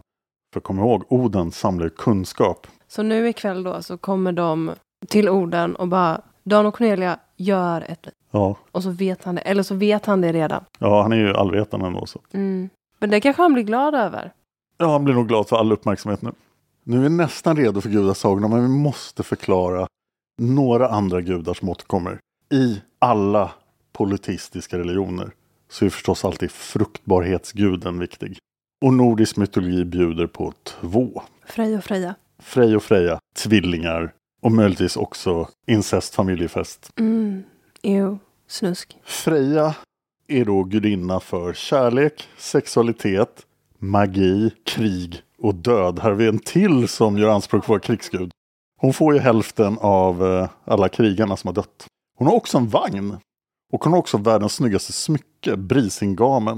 Speaker 1: För kom ihåg, Oden samlar kunskap.
Speaker 2: Så nu ikväll då så kommer de till orden och bara Dan och Cornelia gör ett
Speaker 1: Ja,
Speaker 2: Och så vet han det. Eller så vet han det redan.
Speaker 1: ja han är ju allvetande ändå. Så.
Speaker 2: Mm. Men det kanske han blir glad över.
Speaker 1: Ja, han blir nog glad för all uppmärksamhet nu. Nu är vi nästan redo för gudasagorna, men vi måste förklara några andra gudar som återkommer. I alla politistiska religioner så är förstås alltid fruktbarhetsguden viktig. Och nordisk mytologi bjuder på två.
Speaker 2: Frej och Freja.
Speaker 1: Frej och Freja, tvillingar och möjligtvis också incest familjefest.
Speaker 2: Mm. Jo, snusk.
Speaker 1: Freja är då gudinna för kärlek, sexualitet, magi, krig och död. Här har vi en till som gör anspråk på att vara krigsgud. Hon får ju hälften av eh, alla krigarna som har dött. Hon har också en vagn. Och hon har också världens snyggaste smycke, Brisingamen.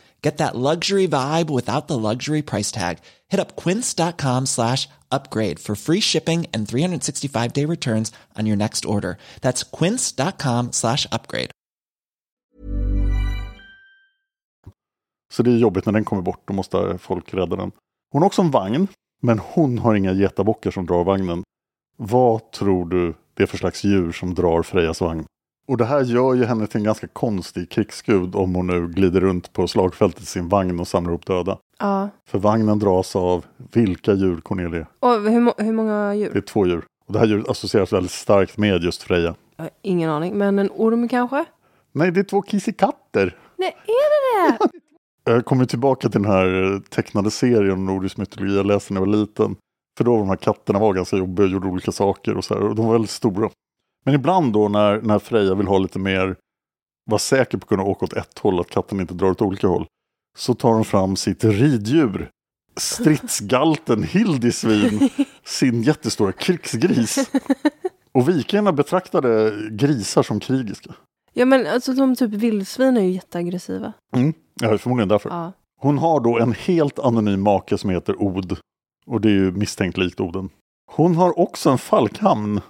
Speaker 4: Get that luxury vibe without the luxury price tag. Hit up quince.com slash upgrade for free shipping and 365 day returns on your next order. That's quince.com slash upgrade.
Speaker 1: Så det är jobbigt när den kommer bort. Då måste folk rädda den. Hon har också en vagn. Men hon har inga getabockar som drar vagnen. Vad tror du det är för slags djur som drar Frejas vagn? Och det här gör ju henne till en ganska konstig krigsgud om hon nu glider runt på slagfältet i sin vagn och samlar upp döda.
Speaker 2: Ja.
Speaker 1: För vagnen dras av vilka djur, Cornelia?
Speaker 2: Och hur, må- hur många djur?
Speaker 1: Det är två djur. Och det här djuret associeras väldigt starkt med just Freja.
Speaker 2: Jag har ingen aning, men en orm kanske?
Speaker 1: Nej, det är två kissekatter.
Speaker 2: Nej, är det det? [LAUGHS]
Speaker 1: Jag kommer tillbaka till den här tecknade serien om nordisk mytologi jag läste när jag var liten. För då var de här katterna var ganska jobbiga och gjorde olika saker och så här. Och de var väldigt stora. Men ibland då när, när Freja vill ha lite mer, vara säker på att kunna åka åt ett håll, att katten inte drar åt olika håll. Så tar de fram sitt riddjur. Stridsgalten Hildisvin, [LAUGHS] sin jättestora krigsgris. Och vikingarna betraktade grisar som krigiska.
Speaker 2: Ja, men alltså de typ vildsvin är ju jätteaggressiva.
Speaker 1: Mm. Ja, förmodligen därför.
Speaker 2: Ja.
Speaker 1: Hon har då en helt anonym make som heter Od. Och det är ju misstänkt likt Oden. Hon har också en falkhamn.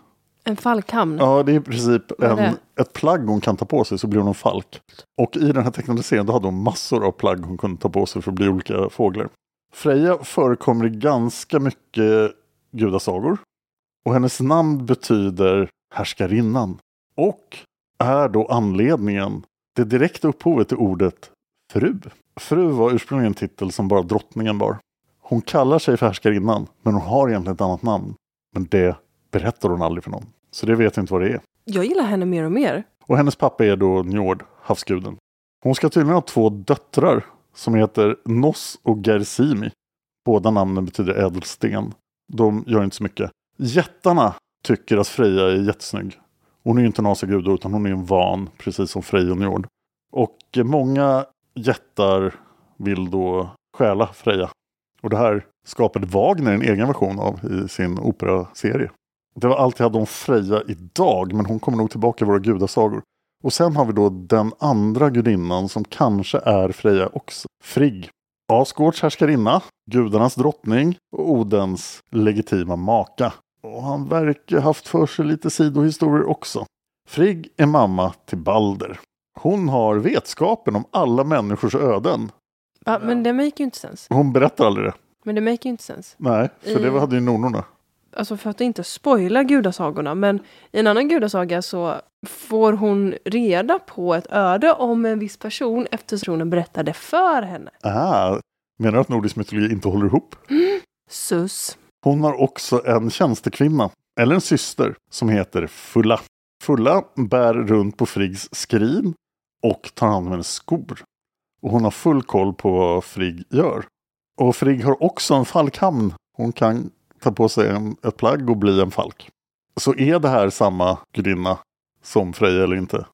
Speaker 2: En falkhamn.
Speaker 1: Ja, det är i princip
Speaker 2: är
Speaker 1: en,
Speaker 2: det?
Speaker 1: ett plagg hon kan ta på sig så blir hon en falk. Och i den här tecknade serien då hade hon massor av plagg hon kunde ta på sig för att bli olika fåglar. Freja förekommer i ganska mycket gudasagor. Och hennes namn betyder härskarinnan. Och är då anledningen, det direkta upphovet till ordet fru. Fru var ursprungligen en titel som bara drottningen bar. Hon kallar sig för härskarinnan, men hon har egentligen ett annat namn. Men det berättar hon aldrig för någon. Så det vet jag inte vad det är.
Speaker 2: Jag gillar henne mer och mer.
Speaker 1: Och hennes pappa är då Njord, havsguden. Hon ska tydligen ha två döttrar som heter Nos och Gersimi. Båda namnen betyder ädelsten. De gör inte så mycket. Jättarna tycker att Freja är jättesnygg. Hon är ju inte en asagud utan hon är en van, precis som Freja och Njord. Och många jättar vill då stjäla Freja. Och det här skapade Wagner en egen version av i sin operaserie. Det var allt jag hade om Freja idag, men hon kommer nog tillbaka i våra gudasagor. Och sen har vi då den andra gudinnan som kanske är Freja också. Frigg. Asgårds härskarinna, gudarnas drottning och Odens legitima maka. Och han verkar haft för sig lite sidohistorier också. Frigg är mamma till Balder. Hon har vetskapen om alla människors öden.
Speaker 2: Ja, men det make ju inte sens.
Speaker 1: Hon berättar aldrig det.
Speaker 2: Men det make ju inte sens.
Speaker 1: Nej, för det
Speaker 2: I-
Speaker 1: hade ju nornorna.
Speaker 2: Alltså för att inte spoila gudasagorna, men i en annan gudasaga så får hon reda på ett öde om en viss person eftersom personen berättade för henne.
Speaker 1: Ah, menar du att nordisk mytologi inte håller ihop?
Speaker 2: Sus.
Speaker 1: Hon har också en tjänstekvinna, eller en syster, som heter Fulla. Fulla bär runt på Friggs skrin och tar hand om hennes skor. Och hon har full koll på vad Frigg gör. Och Frigg har också en falkhamn. Hon kan ta på sig en, ett plagg och bli en falk. Så är det här samma gudinna som Freja eller inte?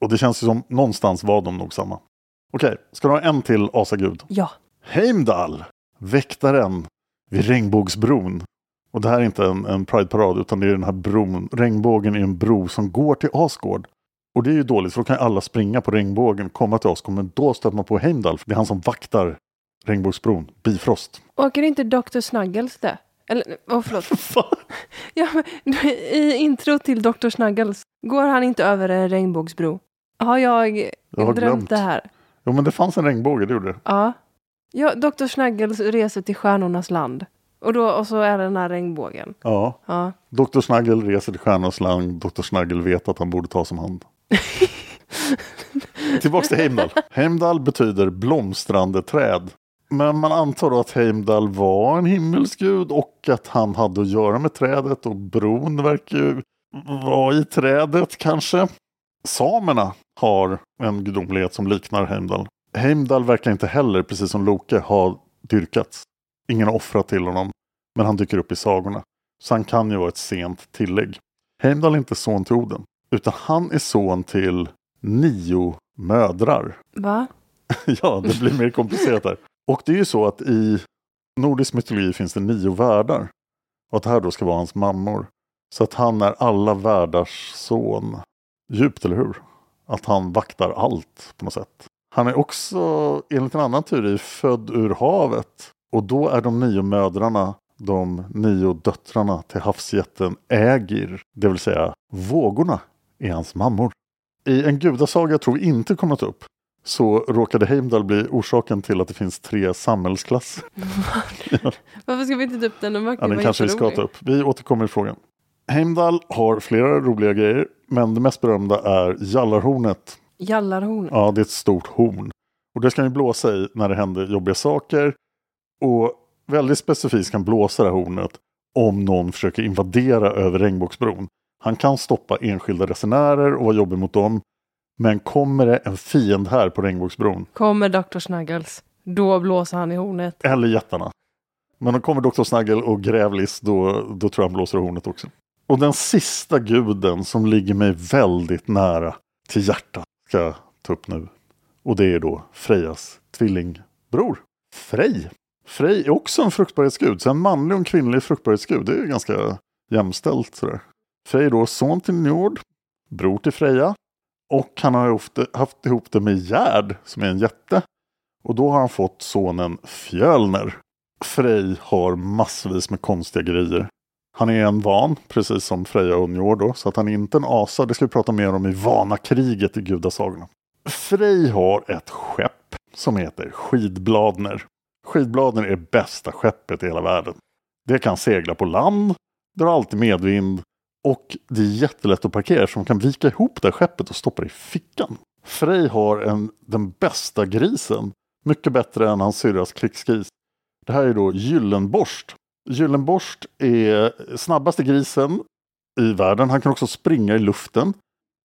Speaker 1: Och det känns ju som någonstans var de nog samma. Okej, ska du ha en till asagud?
Speaker 2: Ja.
Speaker 1: Heimdall, väktaren vid regnbågsbron. Och det här är inte en, en Pride-parad utan det är den här bron. Regnbågen är en bro som går till Asgård. Och det är ju dåligt för då kan alla springa på regnbågen, komma till Asgård. Men då stöter man på Heimdall. för Det är han som vaktar regnbågsbron, Bifrost.
Speaker 2: Åker inte Dr. Snuggles det? Eller, åh förlåt. [LAUGHS] ja, men, I intro till Dr. Snuggles går han inte över en regnbågsbro. Har jag,
Speaker 1: Jag har
Speaker 2: drömt
Speaker 1: glömt.
Speaker 2: det här?
Speaker 1: Jo men det fanns en regnbåge, det gjorde det.
Speaker 2: Ja. ja. Dr. Snuggles reser till stjärnornas land. Och, då, och så är det den här regnbågen.
Speaker 1: Ja.
Speaker 2: Ja.
Speaker 1: Dr. Snaggle reser till stjärnornas land. Dr. Snaggle vet att han borde tas om hand. [LAUGHS] Tillbaks till Heimdall. Heimdall betyder blomstrande träd. Men man antar då att Heimdall var en himmelsgud och att han hade att göra med trädet och bron verkar ju vara i trädet kanske. Samerna har en gudomlighet som liknar Heimdall. Heimdall verkar inte heller, precis som Loke, ha dyrkats. Ingen har offrat till honom, men han dyker upp i sagorna. Så han kan ju vara ett sent tillägg. Heimdall är inte son till Oden, utan han är son till nio mödrar.
Speaker 2: Va? [LAUGHS]
Speaker 1: ja, det blir mer komplicerat här. Och det är ju så att i nordisk mytologi finns det nio världar. Och att det här då ska vara hans mammor. Så att han är alla världars son. Djupt, eller hur? Att han vaktar allt på något sätt. Han är också, enligt en annan teori, född ur havet. Och då är de nio mödrarna de nio döttrarna till havsjätten Ägir. Det vill säga vågorna är hans mammor. I en gudasaga tror vi inte kommer att ta upp så råkade Heimdall bli orsaken till att det finns tre samhällsklasser. [LAUGHS]
Speaker 2: Varför ska vi inte ta upp den? Den
Speaker 1: Ja, den kanske vi ska ta upp. Vi återkommer i frågan. Heimdall har flera roliga grejer, men det mest berömda är jallarhornet.
Speaker 2: Jallarhornet.
Speaker 1: Ja, det är ett stort horn. Och det ska ju blåsa i när det händer jobbiga saker. Och väldigt specifikt kan blåsa det här hornet om någon försöker invadera över regnbågsbron. Han kan stoppa enskilda resenärer och vara jobbig mot dem. Men kommer det en fiend här på regnbågsbron,
Speaker 2: Kommer Dr. Snuggles. Då blåser han i hornet.
Speaker 1: eller jättarna. Men om kommer Dr. Snaggle och Grävlis då, då tror jag han blåser i hornet också. Och den sista guden som ligger mig väldigt nära till hjärtat ska jag ta upp nu. Och det är då Frejas tvillingbror. Frej. Frej är också en fruktbarhetsgud. Så en manlig och en kvinnlig fruktbarhetsgud. Det är ju ganska jämställt. Sådär. Frej är då son till Njord, bror till Freja. Och han har ofta haft ihop det med Gerd som är en jätte. Och då har han fått sonen Fjölner. Frej har massvis med konstiga grejer. Han är en van, precis som Freja och Njord då, så att han är inte en asa. Det ska vi prata mer om i Vanakriget i gudasagorna. Frej har ett skepp som heter Skidbladner. Skidbladner är bästa skeppet i hela världen. Det kan segla på land, drar alltid medvind och det är jättelätt att parkera så man kan vika ihop det här skeppet och stoppa det i fickan. Frej har en, den bästa grisen. Mycket bättre än hans syrras krigsgris. Det här är då Gyllenborst. Gyllenborst är snabbaste grisen i världen. Han kan också springa i luften.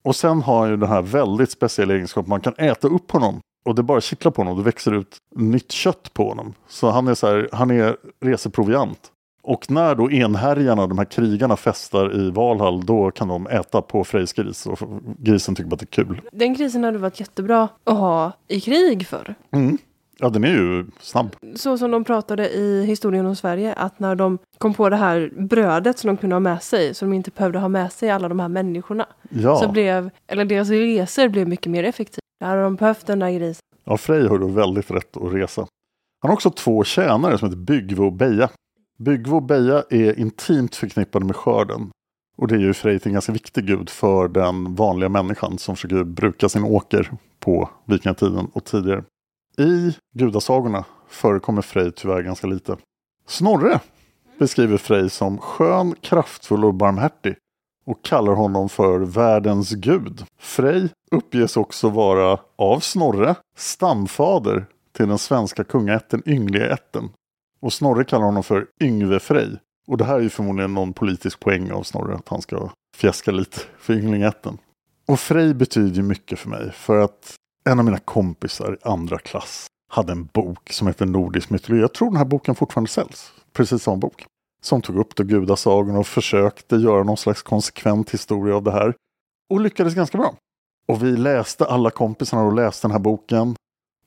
Speaker 1: Och sen har han ju den här väldigt speciella egenskapen. Man kan äta upp honom. Och det bara kittlar på honom. Det växer ut nytt kött på honom. Så han är, så här, han är reseproviant. Och när då enhärjarna, de här krigarna, festar i Valhall, då kan de äta på Frejs gris. Och grisen tycker bara att det är kul.
Speaker 2: Den krisen hade varit jättebra att ha i krig för.
Speaker 1: Mm. Ja, den är ju snabb.
Speaker 2: Så som de pratade i historien om Sverige, att när de kom på det här brödet som de kunde ha med sig, så de inte behövde ha med sig alla de här människorna.
Speaker 1: Ja.
Speaker 2: Så blev, eller deras resor blev mycket mer effektiva. Där hade de behövt den där grisen.
Speaker 1: Ja, Frej har då väldigt rätt att resa. Han har också två tjänare som heter Byggve och Beja. Byggve och Beja är intimt förknippade med skörden. Och det är ju Frej till en ganska viktig gud för den vanliga människan som försöker bruka sin åker på vikingatiden och tidigare. I gudasagorna förekommer Frej tyvärr ganska lite. Snorre beskriver Frej som skön, kraftfull och barmhärtig och kallar honom för världens gud. Frej uppges också vara av Snorre stamfader till den svenska kungaätten Yngleätten. Och Snorre kallar honom för Yngve Frej. Och det här är ju förmodligen någon politisk poäng av Snorre att han ska fjäska lite för ynglingätten. Och Frej betyder ju mycket för mig för att en av mina kompisar i andra klass hade en bok som heter Nordisk mytologi. Jag tror den här boken fortfarande säljs. Precis som bok. Som tog upp då gudasagorna och försökte göra någon slags konsekvent historia av det här. Och lyckades ganska bra. Och vi läste, alla kompisarna och läste den här boken.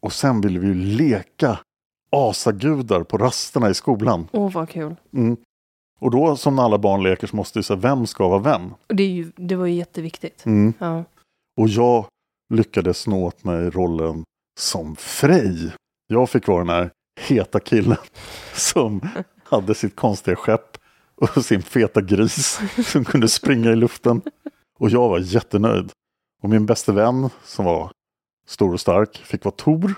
Speaker 1: Och sen ville vi ju leka asagudar på rasterna i skolan.
Speaker 2: Åh, vad kul.
Speaker 1: Mm. Och då som när alla barn leker så måste ju säga vem ska vara vem.
Speaker 2: Det, ju, det var ju jätteviktigt.
Speaker 1: Mm.
Speaker 2: Ja.
Speaker 1: Och jag lyckades snå åt mig rollen som Frej. Jag fick vara den här heta killen [LAUGHS] som hade sitt konstiga skepp och sin feta gris [LAUGHS] som kunde springa i luften. Och jag var jättenöjd. Och min bästa vän som var stor och stark fick vara Tor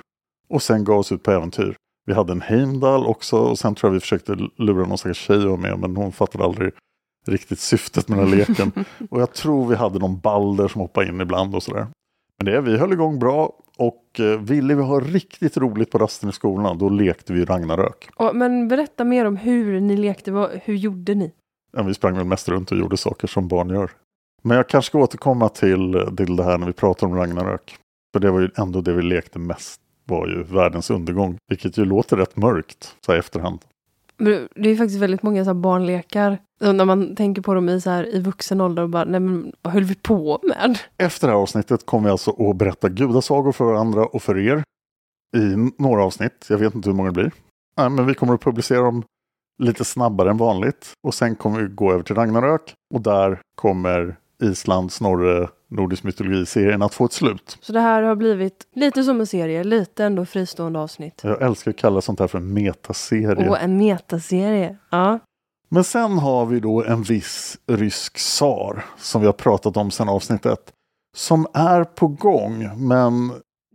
Speaker 1: och sen gav oss ut på äventyr. Vi hade en Heimdall också och sen tror jag vi försökte lura någon stackars tjej med men hon fattade aldrig riktigt syftet med den här leken. [LAUGHS] och jag tror vi hade någon Balder som hoppade in ibland och sådär. Men det, vi höll igång bra och eh, ville vi ha riktigt roligt på rasten i skolan då lekte vi Ragnarök.
Speaker 2: Och, men berätta mer om hur ni lekte. Vad, hur gjorde ni?
Speaker 1: Ja, vi sprang väl mest runt och gjorde saker som barn gör. Men jag kanske ska återkomma till, till det här när vi pratar om Ragnarök. För det var ju ändå det vi lekte mest var ju världens undergång. Vilket ju låter rätt mörkt så här efterhand.
Speaker 2: Det är faktiskt väldigt många så här barnlekar. När man tänker på dem i, så här, i vuxen ålder och bara, nej men vad höll vi på med?
Speaker 1: Efter det här avsnittet kommer vi alltså att berätta gudasagor för varandra och för er. I några avsnitt. Jag vet inte hur många det blir. Nej, men vi kommer att publicera dem lite snabbare än vanligt. Och sen kommer vi gå över till Ragnarök. Och där kommer Island, Snorre, Nordisk mytologi-serien att få ett slut.
Speaker 2: Så det här har blivit lite som en serie, lite ändå fristående avsnitt.
Speaker 1: Jag älskar att kalla sånt här för en metaserie.
Speaker 2: Och en metaserie. Ja.
Speaker 1: Men sen har vi då en viss rysk tsar som vi har pratat om sedan avsnitt ett. Som är på gång, men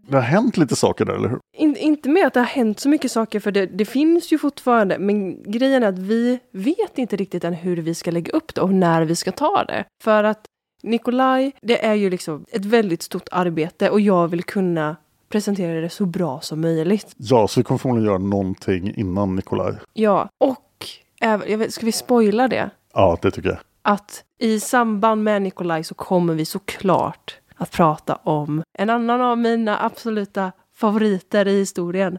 Speaker 1: det har hänt lite saker där, eller hur?
Speaker 2: In, inte med att det har hänt så mycket saker, för det, det finns ju fortfarande. Men grejen är att vi vet inte riktigt än hur vi ska lägga upp det och när vi ska ta det. För att Nikolaj, det är ju liksom ett väldigt stort arbete och jag vill kunna presentera det så bra som möjligt.
Speaker 1: Ja, så vi kommer förmodligen göra någonting innan Nikolaj.
Speaker 2: Ja, och även, ska vi spoila det?
Speaker 1: Ja, det tycker jag.
Speaker 2: Att i samband med Nikolaj så kommer vi såklart att prata om en annan av mina absoluta favoriter i historien.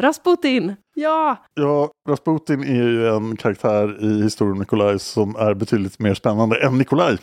Speaker 2: Rasputin! Ja!
Speaker 1: Ja, Rasputin är ju en karaktär i historien om Nikolaj som är betydligt mer spännande än Nikolaj.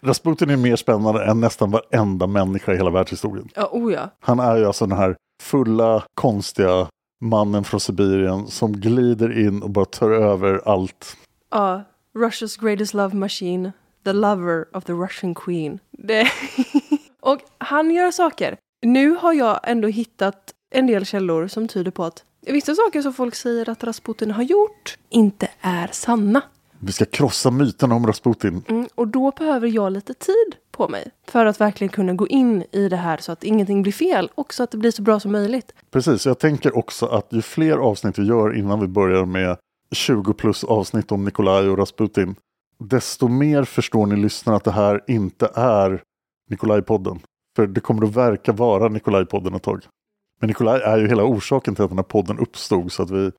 Speaker 1: Rasputin är mer spännande än nästan varenda människa i hela världshistorien.
Speaker 2: Ja, oh ja.
Speaker 1: Han är ju alltså den här fulla, konstiga mannen från Sibirien som glider in och bara tar över allt.
Speaker 2: Ja, Russia's greatest love machine. The lover of the Russian queen. Det... [LAUGHS] och han gör saker. Nu har jag ändå hittat en del källor som tyder på att vissa saker som folk säger att Rasputin har gjort inte är sanna.
Speaker 1: Vi ska krossa myterna om Rasputin.
Speaker 2: Mm, och då behöver jag lite tid på mig för att verkligen kunna gå in i det här så att ingenting blir fel och så att det blir så bra som möjligt.
Speaker 1: Precis, jag tänker också att ju fler avsnitt vi gör innan vi börjar med 20 plus avsnitt om Nikolaj och Rasputin, desto mer förstår ni lyssnare att det här inte är Nikolaj-podden. För det kommer att verka vara Nikolaj-podden ett tag. Men Nikolaj är ju hela orsaken till att den här podden uppstod så att vi,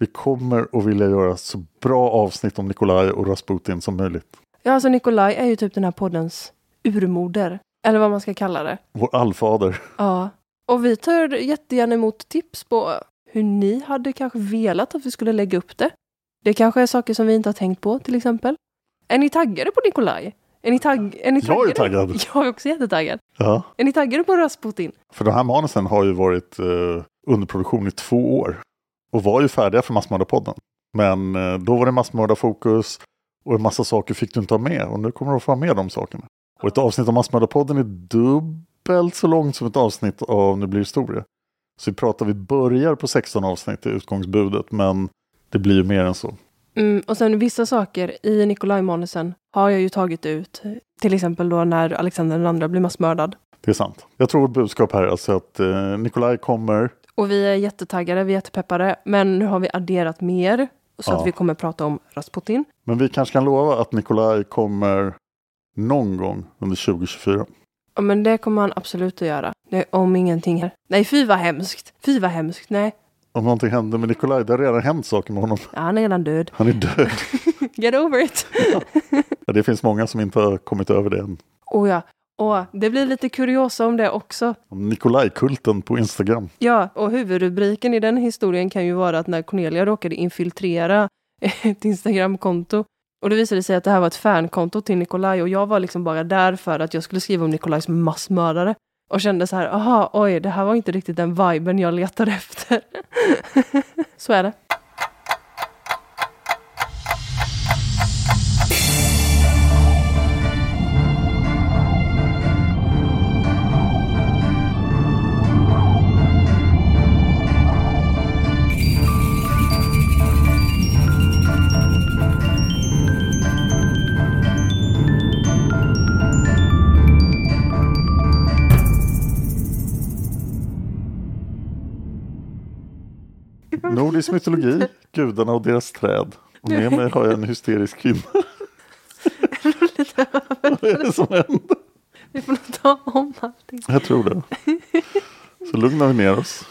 Speaker 1: vi kommer att vilja göra så bra avsnitt om Nikolaj och Rasputin som möjligt.
Speaker 2: Ja, alltså Nikolaj är ju typ den här poddens urmoder. Eller vad man ska kalla det.
Speaker 1: Vår allfader.
Speaker 2: Ja. Och vi tar jättegärna emot tips på hur ni hade kanske velat att vi skulle lägga upp det. Det kanske är saker som vi inte har tänkt på till exempel. Är ni taggade på Nikolaj? Är ni, tagg är ni
Speaker 1: Jag är
Speaker 2: taggade?
Speaker 1: taggad. [LAUGHS]
Speaker 2: Jag är också jättetaggad.
Speaker 1: Ja.
Speaker 2: Är ni taggade på Rasputin?
Speaker 1: För de här manusen har ju varit eh, under produktion i två år. Och var ju färdiga för Massmördarpodden. Men eh, då var det massmördarfokus och en massa saker fick du inte ha med. Och nu kommer du att få ha med de sakerna. Och ett avsnitt av Massmördarpodden är dubbelt så långt som ett avsnitt av Nu blir historia. Så vi pratar, vi börjar på 16 avsnitt i utgångsbudet. Men det blir ju mer än så.
Speaker 2: Mm, och sen vissa saker i Nikolaj-manusen har jag ju tagit ut. Till exempel då när Alexander II blir massmördad.
Speaker 1: Det är sant. Jag tror vårt budskap här är alltså att eh, Nikolaj kommer.
Speaker 2: Och vi är jättetaggade, vi är jättepeppade. Men nu har vi adderat mer. Så
Speaker 1: Ja.
Speaker 2: att vi kommer prata om Rasputin.
Speaker 1: Men vi kanske kan lova att Nikolaj kommer någon gång under 2024.
Speaker 2: Ja, men det kommer han absolut att göra. Det, om ingenting här. Nej, fy vad hemskt. Fy vad hemskt. Nej,
Speaker 1: Om någonting händer med Nikolaj, det har redan hänt saker med honom.
Speaker 2: ja, han är redan död.
Speaker 1: Han är död. [LAUGHS]
Speaker 2: Get over it.
Speaker 1: Ja, det finns många som inte har kommit över det än.
Speaker 2: oh ja. Och det blir lite kuriosa om det också.
Speaker 1: Om Nikolaj-kulten på Instagram.
Speaker 2: Ja, och huvudrubriken i den historien kan ju vara att när Cornelia råkade infiltrera [LAUGHS] ett Instagramkonto och det visade sig att det här var ett fankonto till Nikolaj och jag var liksom bara där för att jag skulle skriva om Nikolajs massmördare. Och kände så här, aha, oj, det här var inte riktigt den viben jag letade efter. [LAUGHS] så är det.
Speaker 1: Nordisk mytologi, gudarna och deras träd. Och med mig har jag en hysterisk kvinna. [LAUGHS] Vad är det som händer?
Speaker 2: Vi får nog ta om allting.
Speaker 1: Jag tror det. Så lugnar vi ner oss.